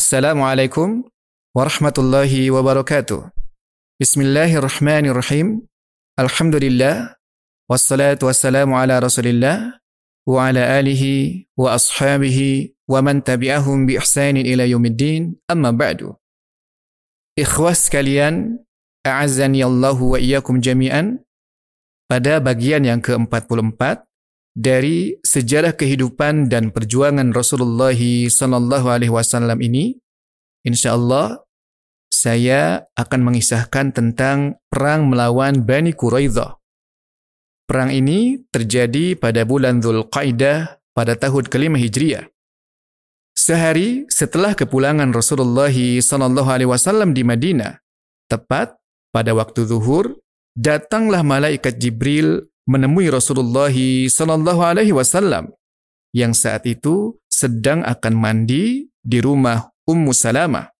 السلام عليكم ورحمة الله وبركاته. بسم الله الرحمن الرحيم. الحمد لله والصلاة والسلام على رسول الله وعلى آله وأصحابه ومن تبعهم بإحسان إلى يوم الدين. أما بعد. إخوة sekalian أعزني الله وإياكم جميعا. Pada bagian yang ke-44 dari sejarah kehidupan dan perjuangan Rasulullah sallallahu alaihi wasallam ini, insyaallah saya akan mengisahkan tentang perang melawan Bani Quraidah. Perang ini terjadi pada bulan Dzulqa'dah pada tahun kelima Hijriah. Sehari setelah kepulangan Rasulullah sallallahu alaihi wasallam di Madinah, tepat pada waktu zuhur, datanglah malaikat Jibril menemui Rasulullah sallallahu alaihi wasallam yang saat itu sedang akan mandi di rumah Ummu Salamah.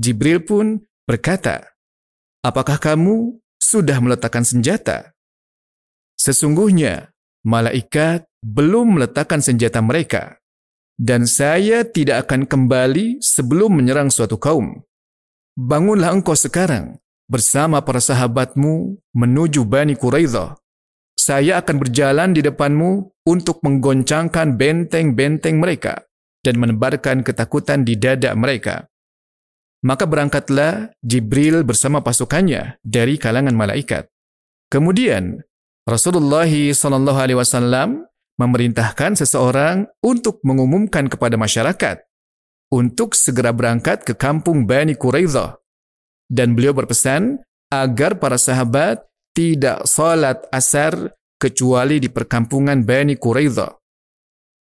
Jibril pun berkata, "Apakah kamu sudah meletakkan senjata?" Sesungguhnya malaikat belum meletakkan senjata mereka, dan saya tidak akan kembali sebelum menyerang suatu kaum. Bangunlah engkau sekarang bersama para sahabatmu menuju Bani Quraidah saya akan berjalan di depanmu untuk menggoncangkan benteng-benteng mereka dan menebarkan ketakutan di dada mereka. Maka berangkatlah Jibril bersama pasukannya dari kalangan malaikat. Kemudian Rasulullah Shallallahu Alaihi Wasallam memerintahkan seseorang untuk mengumumkan kepada masyarakat untuk segera berangkat ke kampung Bani Quraidah dan beliau berpesan agar para sahabat tidak salat asar kecuali di perkampungan Bani Quraidah.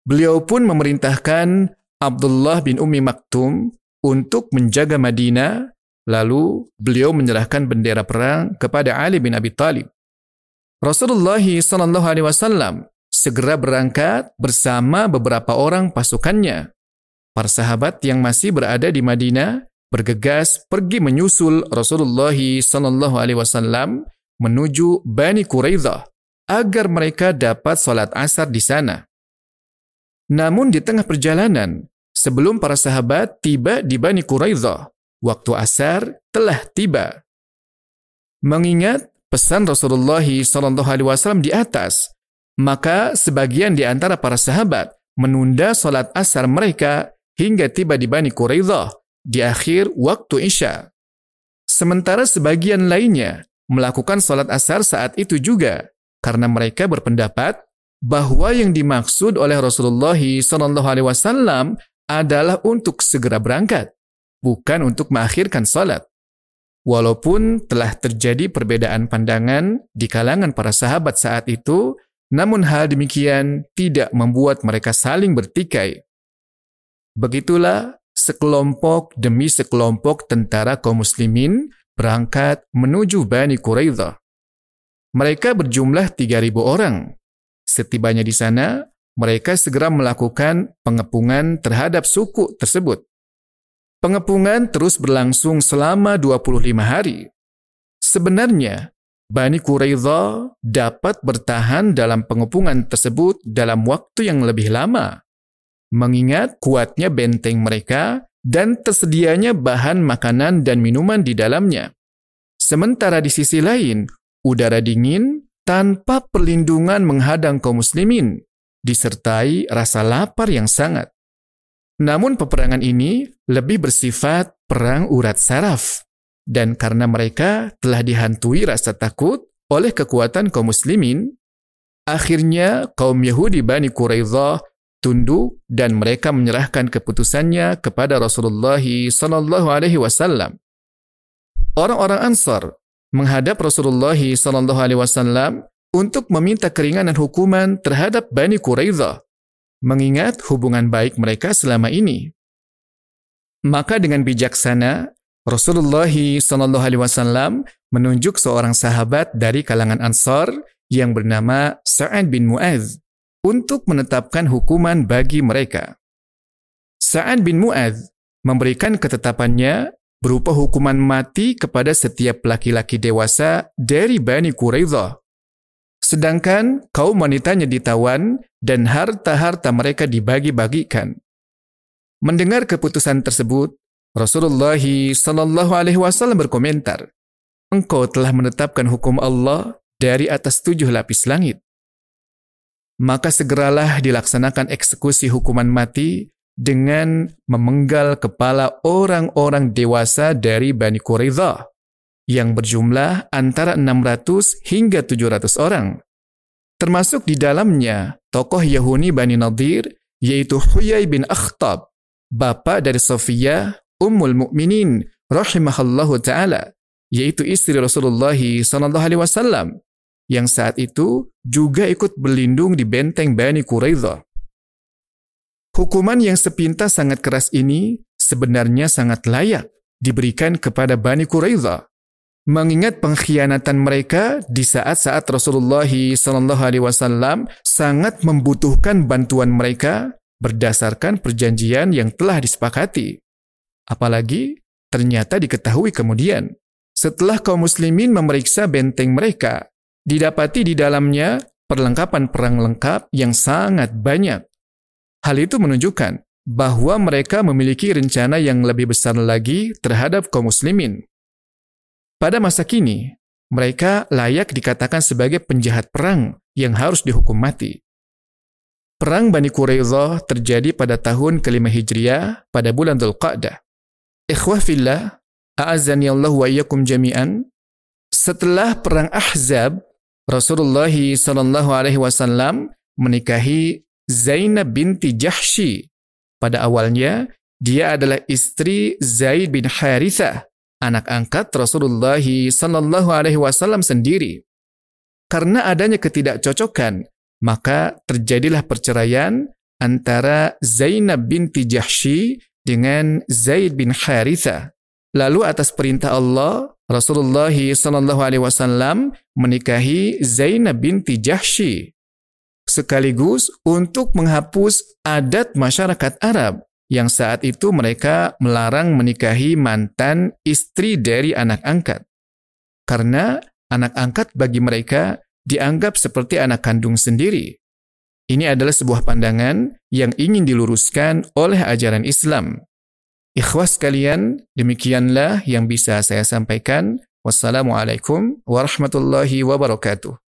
Beliau pun memerintahkan Abdullah bin Ummi Maktum untuk menjaga Madinah, lalu beliau menyerahkan bendera perang kepada Ali bin Abi Talib. Rasulullah sallallahu alaihi wasallam segera berangkat bersama beberapa orang pasukannya. Para sahabat yang masih berada di Madinah bergegas pergi menyusul Rasulullah sallallahu alaihi wasallam menuju Bani Quraidah agar mereka dapat sholat asar di sana. Namun di tengah perjalanan, sebelum para sahabat tiba di Bani Quraidah, waktu asar telah tiba. Mengingat pesan Rasulullah SAW di atas, maka sebagian di antara para sahabat menunda sholat asar mereka hingga tiba di Bani Quraidah di akhir waktu Isya. Sementara sebagian lainnya melakukan sholat asar saat itu juga, karena mereka berpendapat bahwa yang dimaksud oleh Rasulullah SAW adalah untuk segera berangkat, bukan untuk mengakhirkan sholat. Walaupun telah terjadi perbedaan pandangan di kalangan para sahabat saat itu, namun hal demikian tidak membuat mereka saling bertikai. Begitulah sekelompok demi sekelompok tentara kaum muslimin berangkat menuju Bani Quraidah. Mereka berjumlah 3.000 orang. Setibanya di sana, mereka segera melakukan pengepungan terhadap suku tersebut. Pengepungan terus berlangsung selama 25 hari. Sebenarnya, Bani Quraidah dapat bertahan dalam pengepungan tersebut dalam waktu yang lebih lama. Mengingat kuatnya benteng mereka dan tersedianya bahan makanan dan minuman di dalamnya. Sementara di sisi lain, udara dingin tanpa perlindungan menghadang kaum muslimin, disertai rasa lapar yang sangat. Namun peperangan ini lebih bersifat perang urat saraf, dan karena mereka telah dihantui rasa takut oleh kekuatan kaum muslimin, akhirnya kaum Yahudi Bani Quraidah tunduk dan mereka menyerahkan keputusannya kepada Rasulullah sallallahu alaihi wasallam. Orang-orang Ansar menghadap Rasulullah sallallahu alaihi wasallam untuk meminta keringanan hukuman terhadap Bani Quraidah mengingat hubungan baik mereka selama ini. Maka dengan bijaksana Rasulullah sallallahu alaihi wasallam menunjuk seorang sahabat dari kalangan Ansar yang bernama Sa'ad bin Mu'adz untuk menetapkan hukuman bagi mereka. Sa'ad bin Mu'adz memberikan ketetapannya berupa hukuman mati kepada setiap laki-laki dewasa dari Bani Quraidah. Sedangkan kaum wanitanya ditawan dan harta-harta mereka dibagi-bagikan. Mendengar keputusan tersebut, Rasulullah Sallallahu Alaihi Wasallam berkomentar, engkau telah menetapkan hukum Allah dari atas tujuh lapis langit. Maka segeralah dilaksanakan eksekusi hukuman mati dengan memenggal kepala orang-orang dewasa dari Bani Quraidah yang berjumlah antara 600 hingga 700 orang. Termasuk di dalamnya tokoh Yahudi Bani Nadir yaitu Huyai bin Akhtab, bapak dari Sofia Ummul Mukminin rahimahallahu taala, yaitu istri Rasulullah sallallahu alaihi wasallam yang saat itu juga ikut berlindung di benteng Bani Quraidah. Hukuman yang sepintas sangat keras ini sebenarnya sangat layak diberikan kepada Bani Quraidah. Mengingat pengkhianatan mereka di saat-saat Rasulullah SAW sangat membutuhkan bantuan mereka berdasarkan perjanjian yang telah disepakati. Apalagi ternyata diketahui kemudian, setelah kaum muslimin memeriksa benteng mereka, didapati di dalamnya perlengkapan perang lengkap yang sangat banyak. Hal itu menunjukkan bahwa mereka memiliki rencana yang lebih besar lagi terhadap kaum muslimin. Pada masa kini, mereka layak dikatakan sebagai penjahat perang yang harus dihukum mati. Perang Bani Quraidah terjadi pada tahun kelima Hijriah pada bulan Dhul Qa'dah. Ikhwah fillah, a'azani Allah wa jami'an. Setelah perang Ahzab, Rasulullah sallallahu alaihi wasallam menikahi Zainab binti Jahshi. Pada awalnya, dia adalah istri Zaid bin Harithah, anak angkat Rasulullah sallallahu alaihi wasallam sendiri. Karena adanya ketidakcocokan, maka terjadilah perceraian antara Zainab binti Jahshi dengan Zaid bin Harithah. Lalu atas perintah Allah, Rasulullah sallallahu alaihi wasallam menikahi Zainab binti Jahshi sekaligus untuk menghapus adat masyarakat Arab yang saat itu mereka melarang menikahi mantan istri dari anak angkat. Karena anak angkat bagi mereka dianggap seperti anak kandung sendiri. Ini adalah sebuah pandangan yang ingin diluruskan oleh ajaran Islam. Ikhwas kalian, demikianlah yang bisa saya sampaikan. Wassalamualaikum warahmatullahi wabarakatuh.